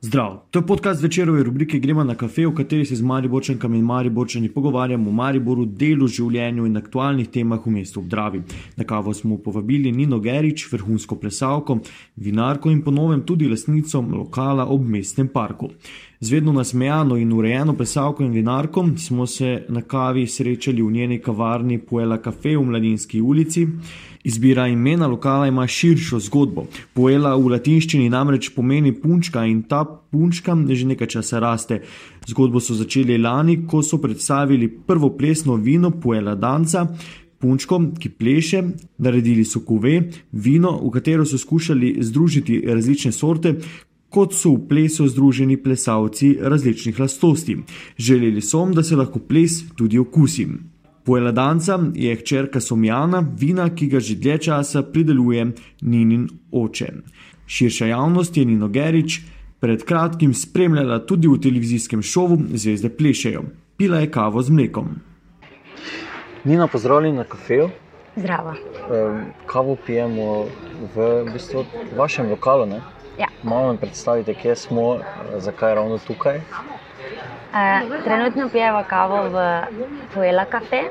Zdrav, to je podcast večerove rubrike Gremo na kafe, v kateri se z Mariborčankami in Mariborčani pogovarjamo o Mariboru, delu, življenju in aktualnih temah v mestu Obdravi. Na kavo smo povabili Nino Gerič, vrhunsko plesalko, vinarko in ponovem tudi lasnico lokala ob mestnem parku. Z vedno nasmejano in urejeno plesalko in vinarko smo se na kavi srečali v njeni kavarni Puela Cafe v Mladinski ulici. Izbira imena lokala ima širšo zgodbo. Puela v latinščini namreč pomeni punčka in ta punčka že nekaj časa raste. Zgodbo so začeli lani, ko so predstavili prvo plesno vino Puela Danca. Punčko, ki pleše, naredili so kuve, vino, v katero so skušali združiti različne sorte, kot so v plesu združeni plesalci različnih lastosti. Želeli so, da se lahko ples tudi okusi. Puela Danca je hčerka Somjana, vina, ki ga že dlje časa prideluje Ninin oče. Širša javnost je Nino Gerič pred kratkim spremljala tudi v televizijskem šovu Zvezde plešejo. Pila je kavo z mlekom. Nina, pozdravljeni na kafeju. Zdravo. Kavo pijemo v, v bistvu vašem lokalu. Ne? Ja. Malo nam predstavite, kje smo, zakaj ravno tukaj. Uh, trenutno pijemo kavo v Puela Cafe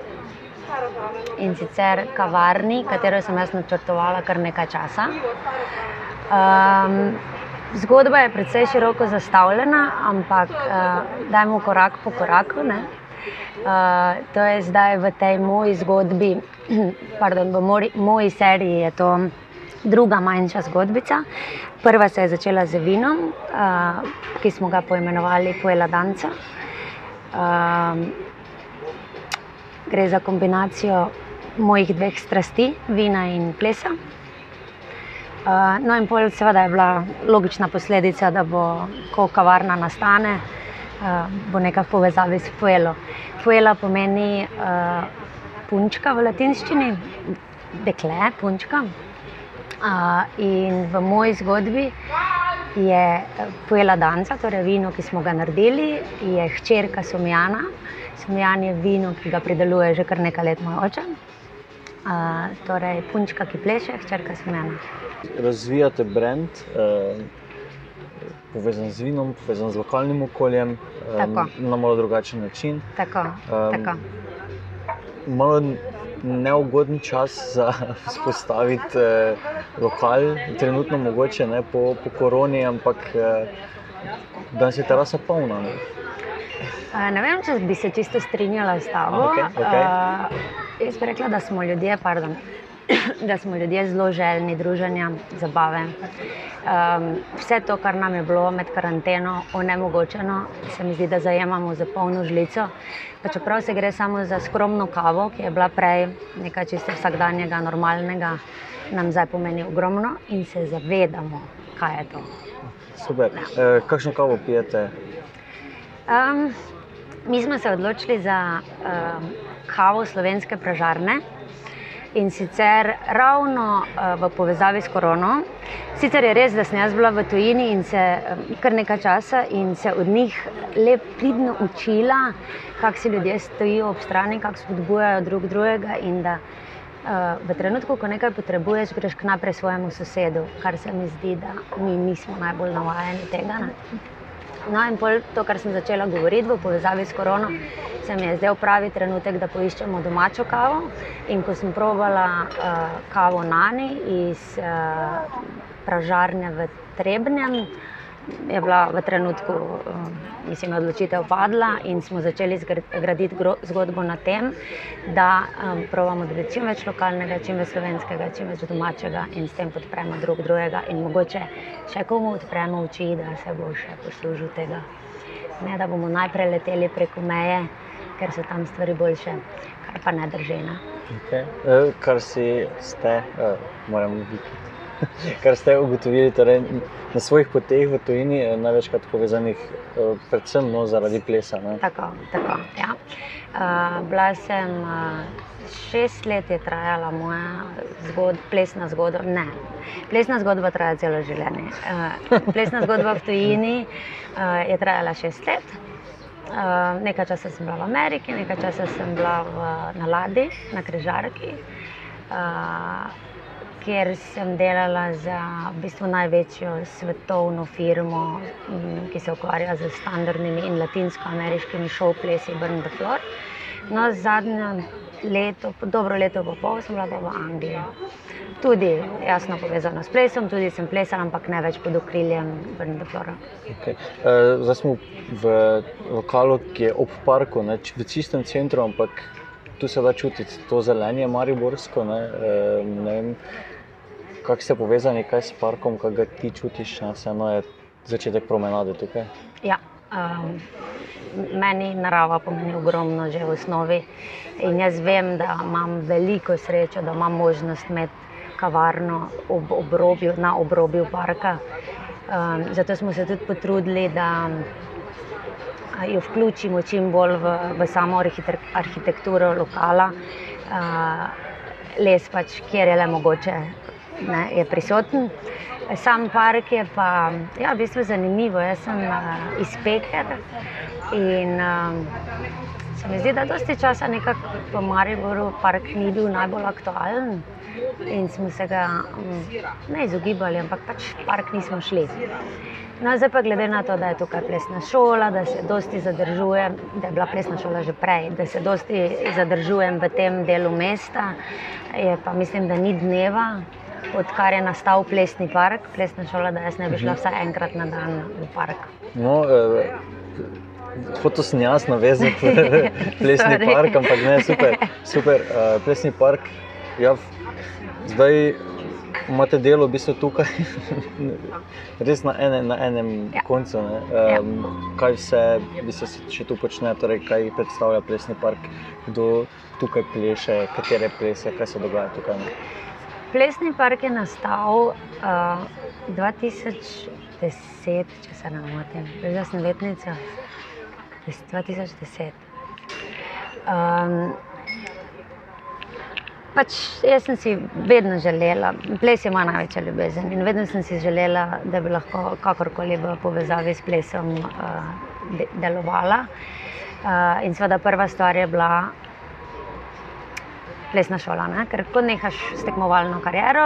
in sicer kavarni, katero sem jaz načrtovala kar nekaj časa. Um, zgodba je precej široko zastavljena, ampak uh, dajmo korak po koraku. Uh, to je zdaj v tej moji zgodbi, pardon, v moji, moji seriji je to druga manjša zgodbica. Prva se je začela z vinom, uh, ki smo ga poimenovali Puela Danca. Um, gre za kombinacijo mojih dveh strasti, vina in plesa. Uh, no, in pol, seveda, je bila logična posledica, da bo, ko kavarna nastane, uh, bo nekaj v povezavi s Puelo. Puela pomeni uh, punčka v latinščini, dekle, punčka. Uh, in v moji zgodbi je Puela Danca, torej vino, ki smo ga naredili, je hčerka Somjana. Somjan je vino, ki ga prideluje že kar nekaj let moj oče. Uh, torej, punčka, ki pleše, hčerka Somjana. Razvijate brand, eh, povezan z vinom, povezan z lokalnim okoljem, eh, Tako. na malo drugačen način. Tako, Um, tako. Malo neugoden čas za vzpostaviti eh, lokal, trenutno mogoče ne po, po koroni, ampak eh, danes je terasa polna. Ne? Ne vem, če bi se čisto strinjala s tabo. Okej, okej. Uh, jaz bi rekla, da smo ljudje, pardon, da smo ljudje zelo željni druženja, zabave. Um, vse to, kar nam je bilo med karanteno onemogočeno, se mi zdi, da zajemamo za polno žlico. Pa čeprav se gre samo za skromno kavo, ki je bila prej nekaj čisto vsakdanjega, normalnega, nam zdaj pomeni ogromno in se zavedamo, kaj je to. Super. Eh, kakšno kavo pijete? Um, mi smo se odločili za um, kavo slovenske pražarne in sicer ravno uh, v povezavi s korono. Sicer je res, da sem jaz bila v tujini in se um, kar nekaj časa in se od njih le pridno učila, kako si ljudje stojijo ob strani, kako spodbujajo drug drugega in da uh, v trenutku, ko nekaj potrebuješ, greš k naprej svojemu sosedu, kar se mi zdi, da mi nismo najbolj navajeni tega. Ne? No, in pol to, kar sem začela govoriti v povezavi s korono, se mi je zdel pravi trenutek, da poiščemo domačo kavo. In ko sem provala uh, kavo Nani iz uh, pražarne v Trebnjem, je bila v trenutku, uh, mislim, odločitev padla in smo začeli graditi zgodbo na tem, da um, provamo dobiti čim več lokalnega, čim več slovenskega, čim več domačega in s tem podpremo drug drugega in mogoče še komu odpremo oči, da se bo še poslužil tega. Ne, da bomo najprej leteli preko meje, ker so tam stvari boljše, kar pa ne drži. Ne? Okay. Eh, kar si ste, eh, moram biti. Kar ste ugotovili torej, na svojih poteh v tujini, eh, največkrat povezanih eh, predvsem no, zaradi plesa. Ne? Tako, tako, ja. uh, bila sem uh, šest let, je trajala moja zgod, plesna zgodba. Ne, plesna zgodba traja celo življenje. Uh, plesna zgodba v tujini uh, je trajala šest let. Uh, nekaj časa sem bila v Ameriki, nekaj časa sem bila v, na ladji, na križarki. Uh, kjer sem delala za v bistvu največjo svetovno firmo, mm, ki se ukvarja z standardnimi in latinsko-ameriškimi showplesi Burn the Floor. No, zadnje leto, dobro leto in pol, sem bila pa v Angliji. Tudi jasno povezana s plesom, tudi sem plesala, ampak ne več pod okriljem Burn the Floor. Okay. Uh, zdaj smo v lokalu, ki je ob parku, ne, v čistem centru, ampak tu se da čutiti to zelenje, mariborsko. Ne, uh, ne vem, kako ste povezani kaj s parkom, kako ga ti čutiš, ne, vseeno je začetek promenade tukaj. Ja, um, meni narava pomeni ogromno že v osnovi. In jaz vem, da imam veliko srečo, da imam možnost imeti kavarno ob obrobju, na obrobju parka. Um, zato smo se tudi potrudili, da a, jo vključimo čim bolj v, v samo arhitek arhitekturo lokala. Uh, les pač, kjer je le mogoče, ne, je prisoten. Sam park je pa ja, v bistvu zanimivo. Jaz sem uh, iz Peker in um, se mi zdi, da dosti časa nekako v Mariboru park ni bil najbolj aktualen. In smo se ga um, ne izogibali, ampak pač park nismo šli. No, zdaj pa glede na to, da je tukaj plesna šola, da se dosti zadržujem, da je bila plesna šola že prej, da se dosti zadržujem v tem delu mesta, je pa mislim, da ni dneva, odkar je nastal plesni park, plesna šola, da jaz ne bi šla vsaj enkrat na dan v park. No, eh, Hotel sem jaz navezati plesni park, ampak ne, super. super. Uh, plesni park, ja, zdaj imate delo v bistvu tukaj, res na, ene, na enem Ja. koncu. Ne? Ja. Um, kaj vse v bistvu se še tu počne, torej, kaj predstavlja plesni park, kdo tukaj pleše, katere plese, kaj se dogaja tukaj. Ne? Plesni park je nastal uh, 2010, če se ne motim, zdaj sem letnica. Des- 2010. Um, pač jaz sem si vedno želela, ples je moja največja ljubezen in vedno sem si želela, da bi lahko kakorkoli v povezavi s plesom uh, de delovala. Uh, in seveda prva stvar je bila plesna šola. Ne? Ker ko nehaš s tekmovalno kariero,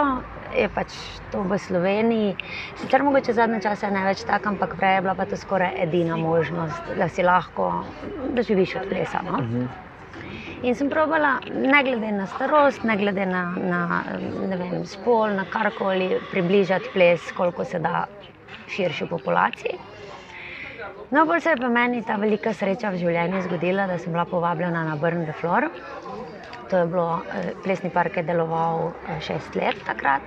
je pač to v Sloveniji. Sicer mogoče zadnje čase ne več tako, ampak prej je bila pa to skoraj edina možnost, da si lahko, da živiš od plesa. No? In sem probala, ne glede na starost, ne glede na, na ne vem, spol, na karkoli, približati ples, koliko se da širši populaciji. No, bolj se je pa meni ta velika sreča v življenju zgodila, da sem bila povabljena na Burn the Floor. To je bilo, eh, plesni park je deloval eh, šest let takrat.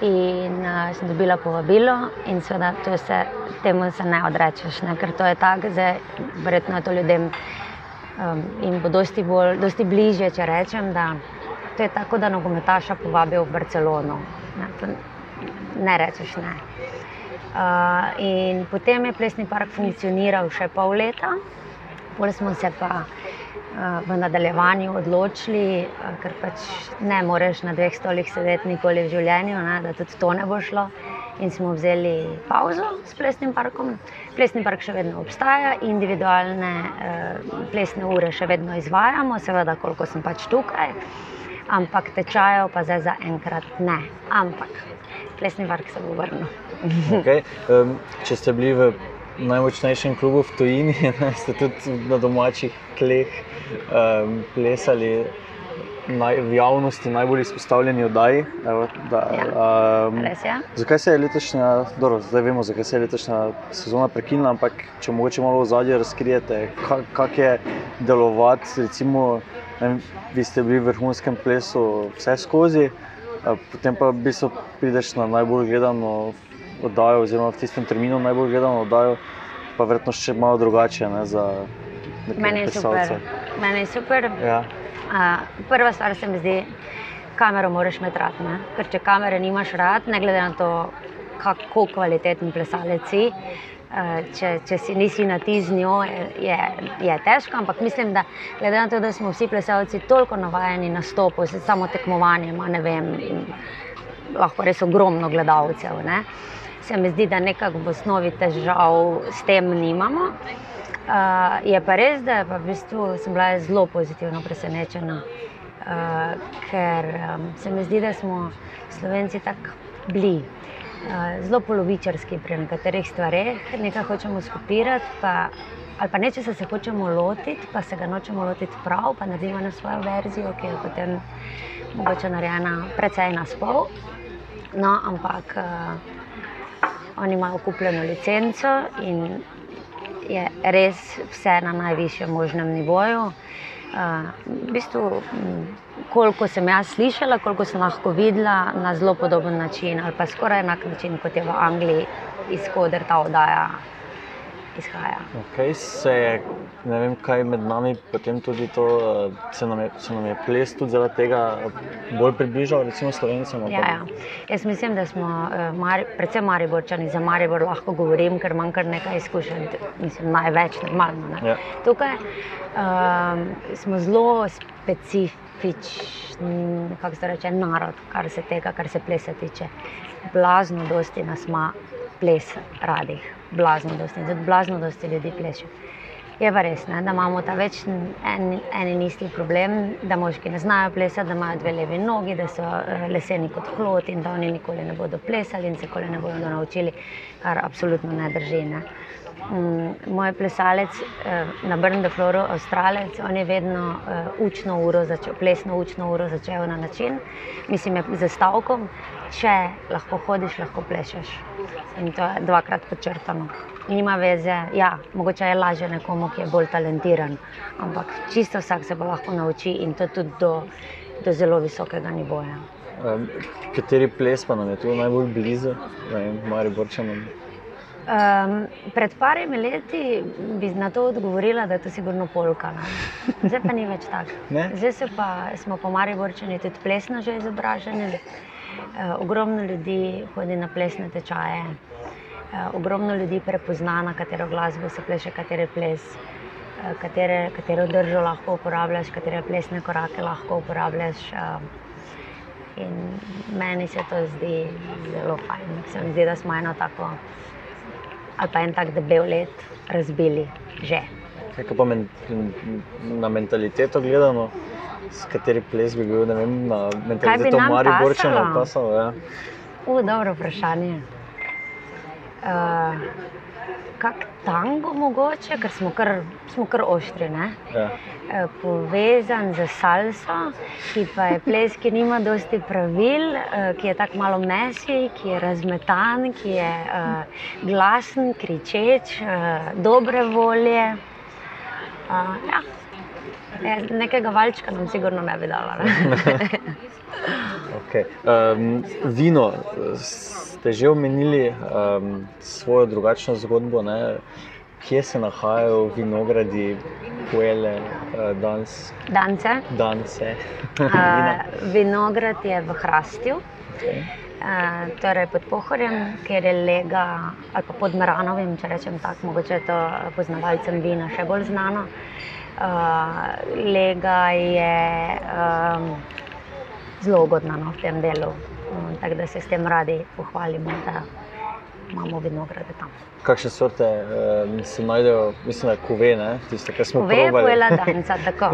In uh, sem dobila povabilo, in seveda se, temu se ne odrečeš, ne? ker to je tako, zdaj verjetno je to ljudem um, in bo dosti, bolj, dosti bližje, če rečem, da to je tako, da nogometaša povabijo v Barcelono. Ne, ne rečeš ne. Uh, potem je plesni park funkcioniral še pol leta, potem smo se pa v nadaljevanju odločili, ker pač ne moreš na dveh stolih sedeti nikoli v življenju, ne, da tudi to ne bo šlo. In smo vzeli pauzo s plesnim parkom. Plesni park še vedno obstaja, individualne uh, plesne ure še vedno izvajamo, seveda, koliko sem pač tukaj. Ampak tečajev pa zdaj zaenkrat ne. Ampak plesni park se bo vrnil. Okay. Um, če ste bili v najmočnejšem klubu v Tujini, ne, ste tudi na domačih tleh um, plesali naj, v javnosti najbolj izpostavljeni oddaji. Evo, da, um, Res je? zakaj se je letošnja, dobro, zdaj vemo, zakaj se je letošnja sezona prekinila, ampak če mogoče malo v zadje razkrijete, ka- kako je delovati, recimo, vem, vi ste bili v vrhunskem plesu vse skozi, potem pa v bistvu prideš na najbolj gledano oddajo, oziroma v tistem terminu najbolj gledano oddajo, pa verjetno še malo drugače ne, Meni je super. Meni je super. Ja. Uh, prva stvar se mi zdi, kamero moraš imeti rad. Ne? Ker če kamere nimaš rad, ne glede na to, kako kvaliteten plesalec si, če, če si nisi na ti z njo, je, je težko. Ampak mislim, da glede na to, da smo vsi plesalci toliko navajeni na stopu, samo tekmovanjem, a ne vem, lahko res ogromno gledalcev. Ne? Se mi zdi, da nekako v osnovi težav s tem nimamo. Uh, je pa res, da pa v bistvu sem bila zelo pozitivno presenečena Uh, ker um, se mi zdi, da smo Slovenci tako. Uh, zelo polovičarski pri nekaterih stvareh, nekaj hočemo skopirati, pa, ali pa nečesa se hočemo lotiti, pa se ga nočemo lotiti prav, pa naredimo na svojo verzijo, ki je potem mogoče narejena precej na spol. No, ampak uh, oni imajo kupljeno licenco in je res vse na najvišjem možnem nivoju. Uh, v bistvu, koliko sem jaz slišala, koliko sem lahko videla na zelo podoben način, ali pa skoraj enak način, kot je v Angliji, izkoder ta oddaja izhaja. Okay, se je, ne vem, kaj med nami, potem tudi to, eh, se nam je, se nam je ples tudi zaradi tega bolj približal, recimo Slovencem. Ja, ja. Jaz mislim, da smo, uh, mari, predvsem Mariborčani, za Maribor lahko govorim, ker imam kar nekaj izkušenj, mislim, največ, normalno. Ja. Tukaj um, smo zelo specifični, kako se reče, narod, kar se tega, kar se plesa tiče. Blazno dosti nas ima ples radih blazno dosti, tudi blazno dosti ljudi pleše. Je pa res, ne, da imamo ta več en, en in isti problem, da moški ne znajo plesati, da imajo dve levi nogi, da so uh, leseni kot hlot in da oni nikoli ne bodo plesali in se nikoli ne bodo naučili, kar absolutno ne drži. Ne. Um, moj plesalec uh, na Brnu, Floru, Avstralec, on je vedno uh, učno uro začel, plesno učno uro začel na način, mislim, z stavkom, če lahko hodiš, lahko plešeš. In to je dvakrat počrtano. Nima veze, ja, mogoče je lažje nekomu, ki je bolj talentiran, ampak čisto vsak se lahko nauči in to tudi do, do zelo visokega nivoja. Um, kateri ples pa nam je tu najbolj blizu, ali borčamo? Um, pred parimi leti bi na to odgovorila, da je to sigurno polka. Ne? Zdaj pa ni več tako. Zdaj pa, smo pa mari borčani tudi plesno že izobraženi. Uh, ogromno ljudi hodi na plesne tečaje, ogromno ljudi prepozna, na katero glasbo se pleše, kateri ples, uh, katere, katero držo lahko uporabljaš, katere plesne korake lahko uporabljaš. Uh, in meni se to zdi zelo fajn. Se mi zdi, da smo eno tako ali pa en tak debel let razbili že. Kaj pa men, na mentaliteto gledano? s kateri ples bi bil, ne vem, na mentalitetu Mari Borčana pasal. Ja. U, dobro vprašanje. Uh, kak tango mogoče, ker smo kar, smo kar oštri, ne? Ja. Uh, povezan z salso, ki pa je ples, ki nima dosti pravil, uh, ki je tako malo mesi, ki je razmetan, ki je uh, glasen, kričeč, uh, dobre volje. Uh, ja. Ne, nekega valčka nam sigurno ne bi dala. Ne? okay. um, vino, ste že omenili um, svojo drugačno zgodbo. Ne? Kje se nahajajo vinogradi, kuele, uh, dans? Dance. Dance. uh, vinograd je v Hrastju. Okay. Uh, torej pod Pohorjem, kjer je lega, ali pa pod Maranovim, če rečem tako, mogoče je to poznavalcem vina še bolj znano. Uh, lega je um, zelo ugodna no, v tem delu. Um, tako da se s tem radi pohvalimo, da imamo vinograde tam. Kakšne sorte um, se najdejo, mislim, da kuve, ne? tiste, ki smo kuve probali? Kuve je pojela danca, tako.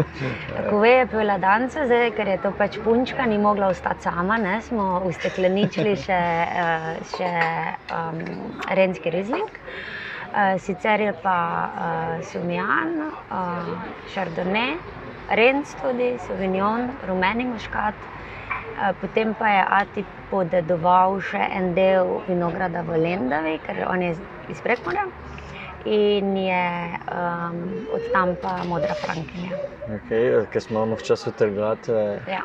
kuve je pojela danca, zdaj, ker je to pač punčka, ni mogla ostati sama, ne? smo ustekleničili še, uh, še um, renski rizling. Uh, Eh, sicer je pa uh, Sumijan, uh, Chardonnay, Renz tudi, Sauvignon, rumeni muškat. Uh, potem pa je Ati podedoval še en del vinograda v Lendavi, ker on je iz Prekmora. In je um, od tam pa modra frankinja. Okay, ker smo v času trgovati, ja.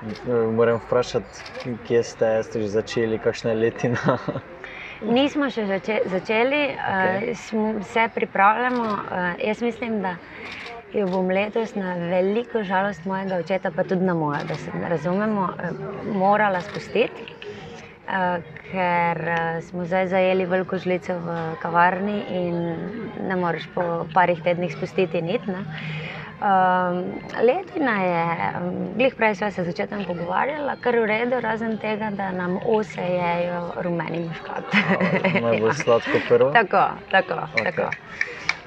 moram vprašati, kje ste, ste že začeli, kakšna je letina. Nismo še začeli, okay. uh, se pripravljamo. Uh, jaz mislim, da jo bom letos na veliko žalost mojega očeta, pa tudi na mojo, da se razumemo, uh, morala spustiti, uh, ker uh, smo zdaj zajeli veliko žlico v kavarni in ne moreš po parih tednih spustiti nit. Ne? Um, letina je, glih prej smo se začetno pogovarjali, kar je v redu, razen tega, da nam osejejo rumeni muškat. Najbolj ja. sladko prvo. Tako, tako. Okay. tako.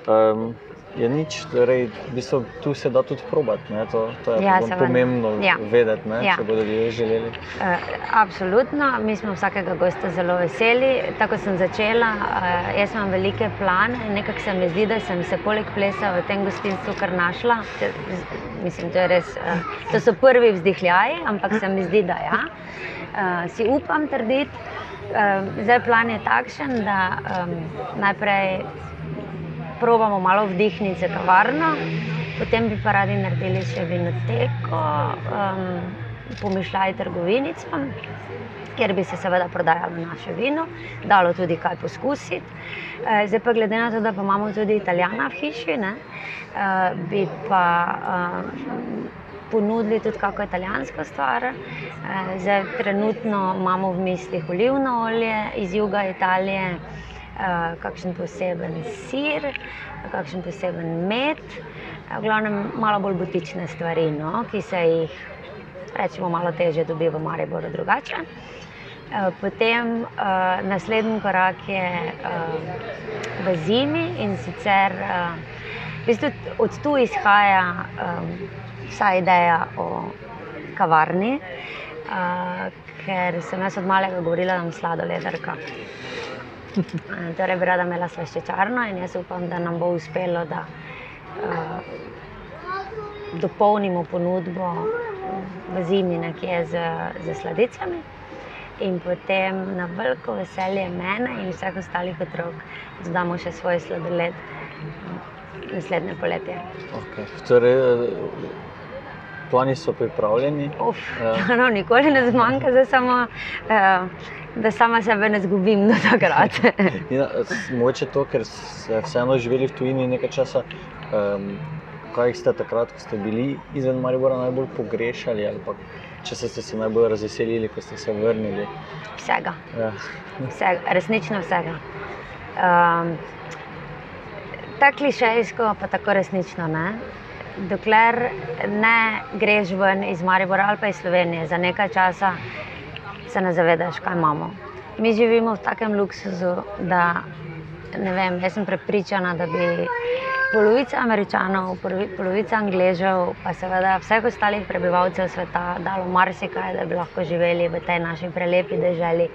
Um, je nič, torej, v bistvu, tu se da tudi probati. Ne? To, to je Ja, pomembno Ja. vedeti, ne? Ja. če bodo ljudje želeli. Uh, absolutno, mi smo vsakega gosta zelo veseli. Tako sem začela, uh, jaz imam velike plane. Nekako se mi zdi, da sem se poleg plesa v tem gostinstvu kar našla. Te- Mislim, to, res, uh, to so prvi vzdihljaji, ampak se mi zdi, da ja. Uh, si upam trditi. Uh, zdaj plan je takšen, da um, najprej probamo malo vdihniti za kavarno, potem bi pa radi naredili še vinoteko, um, pomišljali trgovinico, kjer bi se seveda prodajalo naše vino, dalo tudi kaj poskusiti. Eh, Zdaj pa glede na to, da pa imamo tudi italijana v hiši, ne, eh, bi pa eh, ponudili tudi kako italijansko stvar. Zdaj trenutno imamo v mislih olivno olje iz juga Italije, kakšen poseben sir, kakšen poseben med, eh, v glavnem malo bolj butične stvari, no, ki se jih rečemo malo teže dobi v Mariboru drugače. Eh, Potem uh, naslednji korak je uh, v zimi in sicer uh, v bistvu od tu izhaja um, vsa ideja o kavarni, uh, ker sem jaz od malega govorila, da sem sladoledarka. Eh, Torej, bi rada imela slaščičarno in jaz upam, da nam bo uspelo, da uh, dopolnimo ponudbo v zimi nekje z, z sladicami. In potem na veliko veselje mene in vseh ostalih otrok zdamo še svoj sladoled naslednje poletje. Okay. Torej, eh, plani so pripravljeni. Uf, Ja. no, nikoli ne zmanjka, zdaj samo, uh, da sama sebe ne zgubim do takrat. S- mogoče to, ker ste vseeno živeli v tujini nekaj časa. Um, kaj ste takrat, ko ste bili izven Maribora, najbolj pogrešali, ali pa če ste se najbolj razveselili, ko ste se vrnili? Vsega. Ja. vsega, resnično vsega. Um, tako klišejsko, pa tako resnično. Ne? Dokler ne greš ven iz Maribora ali pa iz Slovenije za nekaj časa, se ne zavedaš, kaj imamo. Mi živimo v takem luksuzu, da ne vem, jaz sem prepričana, da bi polovica Američanov, polovi- polovica Angležev, pa seveda vseh ostalih prebivalcev sveta dalo marsikaj, da bi lahko živeli v tej naši prelepi deželi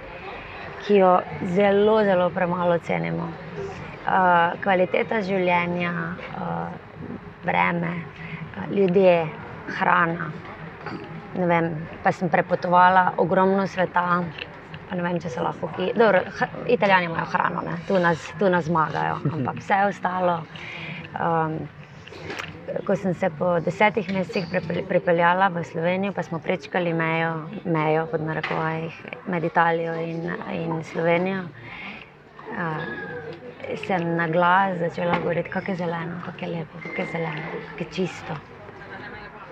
ki jo zelo, zelo premalo cenimo. Uh, kvaliteta življenja, uh, vreme, ljudje, hrana. Ne Vem, pa sem prepotovala ogromno sveta, ne vem, če se lahko ki. Dobro, Italijani imajo hrano, ne? tu nas, tu nas zmagajo, ampak vse ostalo. Um, ko sem se po desetih mesecih pripeljala v Slovenijo, pa smo prečkali mejo, mejo pod narekovajih med Italijo in, in Slovenijo, uh, sem na glas začela govoriti, kako je zeleno, kako je lepo, kako je zeleno, kako je čisto.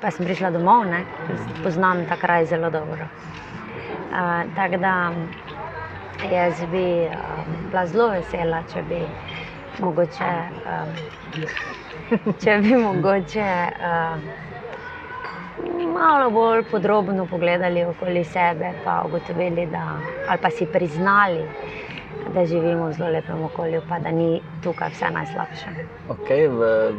Pa sem prišla domov, ne, poznam ta kraj zelo dobro. Uh, Tako da jaz bi uh, bila zelo vesela, če bi mogoče. Um, če bi mogoče uh, malo bolj podrobno pogledali okoli sebe, pa ugotovili, da, ali pa si priznali, da živimo v zelo lepem okolju, pa da ni tukaj vse najslabše. Okay, v,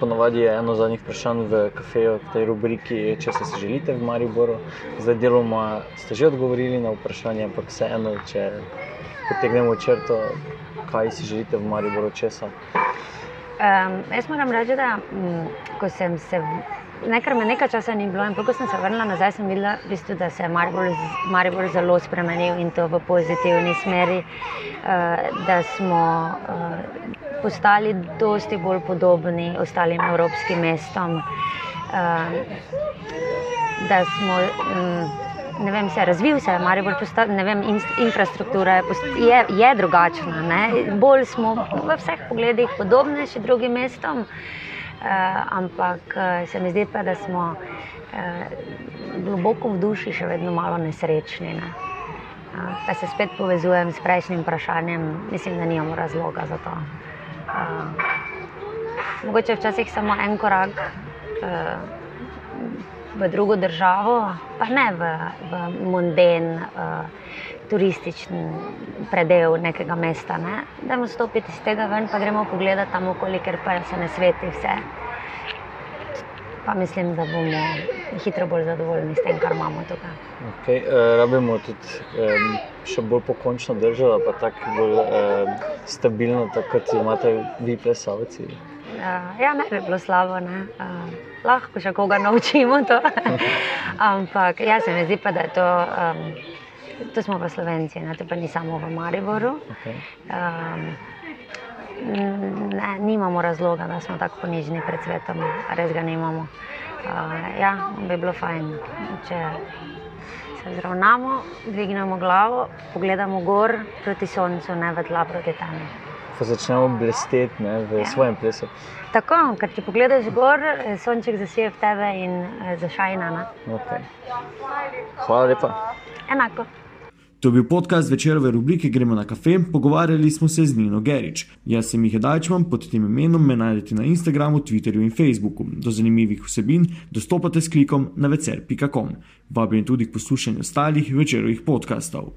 ponovadi je eno zadnjih vprašanj v kafeju, v tej rubriki, če se želite v Mariboru. Zdaj, deloma ste že odgovorili na vprašanje, ampak vseeno, če potegnemo črto, kaj si želite v Mariboru, česa. Um, jaz moram reči, da m, ko sem se, nekaj me nekaj časa ni bilo, potem, ko sem se vrnila nazaj, sem videla, v bistvu, da se je Maribor, Maribor zelo spremenil in to v pozitivni smeri, uh, da smo uh, postali dosti bolj podobni ostalim evropskim mestom. Uh, da smo, mm, ne vem, se je razvil, se je Maribor postal, ne vem, in, infrastruktura je, post, je, je drugačna. Ne? Bolj smo v vseh pogledih podobnejši drugim mestom, uh, ampak uh, se mi zdi pa, da smo uh, globoko v duši še vedno malo nesrečni. Ne? Pa se spet povezujem s prejšnjim vprašanjem, mislim, da nimamo razloga za to. Mogoče včasih samo en korak v drugo državo, pa ne v, v monden, uh, turistični predel nekega mesta. Ne? Dajmo stopiti iz tega ven, pa gremo pogledati tam okoli, ker pa se ne sveti vse pa mislim, da bomo hitro bolj zadovoljni s tem, kar imamo tukaj. Okay, uh, rabimo tudi um, še bolj pokončno državo, pa tako bolj uh, stabilno, tako kot imate vi, plesavci. Uh, ja, ne bi bilo slabo, uh, lahko še koga naučimo to. Ampak ja, se mi zdi pa, da je to. Um, To smo pa Slovenci, ne? to pa ni samo v Mariboru. Okay. Um, ne, nimamo razloga, da smo tako ponižni pred svetom, res ga nimamo. Uh, ja, bi bilo fajn, če se zravnamo, dvignemo glavo, pogledamo gor proti soncu, ne v tla proti tam. Pa začnemo blesteti v ja. svojem plesu. Tako, ker če pogledaš gor, sonček zasije v tebe in eh, zašajna. Okay. Hvala lepa. Enako. To je bil podcast večerove rubrike Gremo na kafe, pogovarjali smo se z Nino Gerič. Jaz sem jih Dajčman, pod tem imenom me najdete na Instagramu, Twitterju in Facebooku. Do zanimivih vsebin dostopate s klikom na vecer.com. Vabim tudi k poslušanju ostalih večerovih podkastov.